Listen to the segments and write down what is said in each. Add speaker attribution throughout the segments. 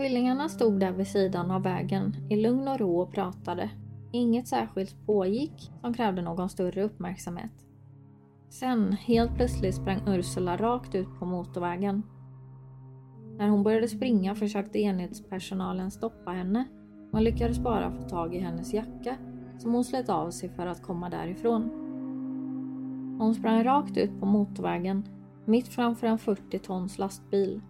Speaker 1: Tvillingarna stod där vid sidan av vägen i lugn och ro och pratade. Inget särskilt pågick som krävde någon större uppmärksamhet. Sen, helt plötsligt sprang Ursula rakt ut på motorvägen. När hon började springa försökte enhetspersonalen stoppa henne Man lyckades bara få tag i hennes jacka som hon slet av sig för att komma därifrån. Hon sprang rakt ut på motorvägen mitt framför en 40 tons lastbil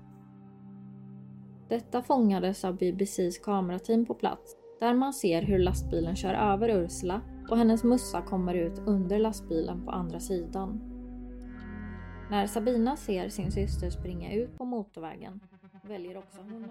Speaker 1: detta fångades av BBCs kamerateam på plats där man ser hur lastbilen kör över Ursula och hennes mussa kommer ut under lastbilen på andra sidan. När Sabina ser sin syster springa ut på motorvägen väljer också hon att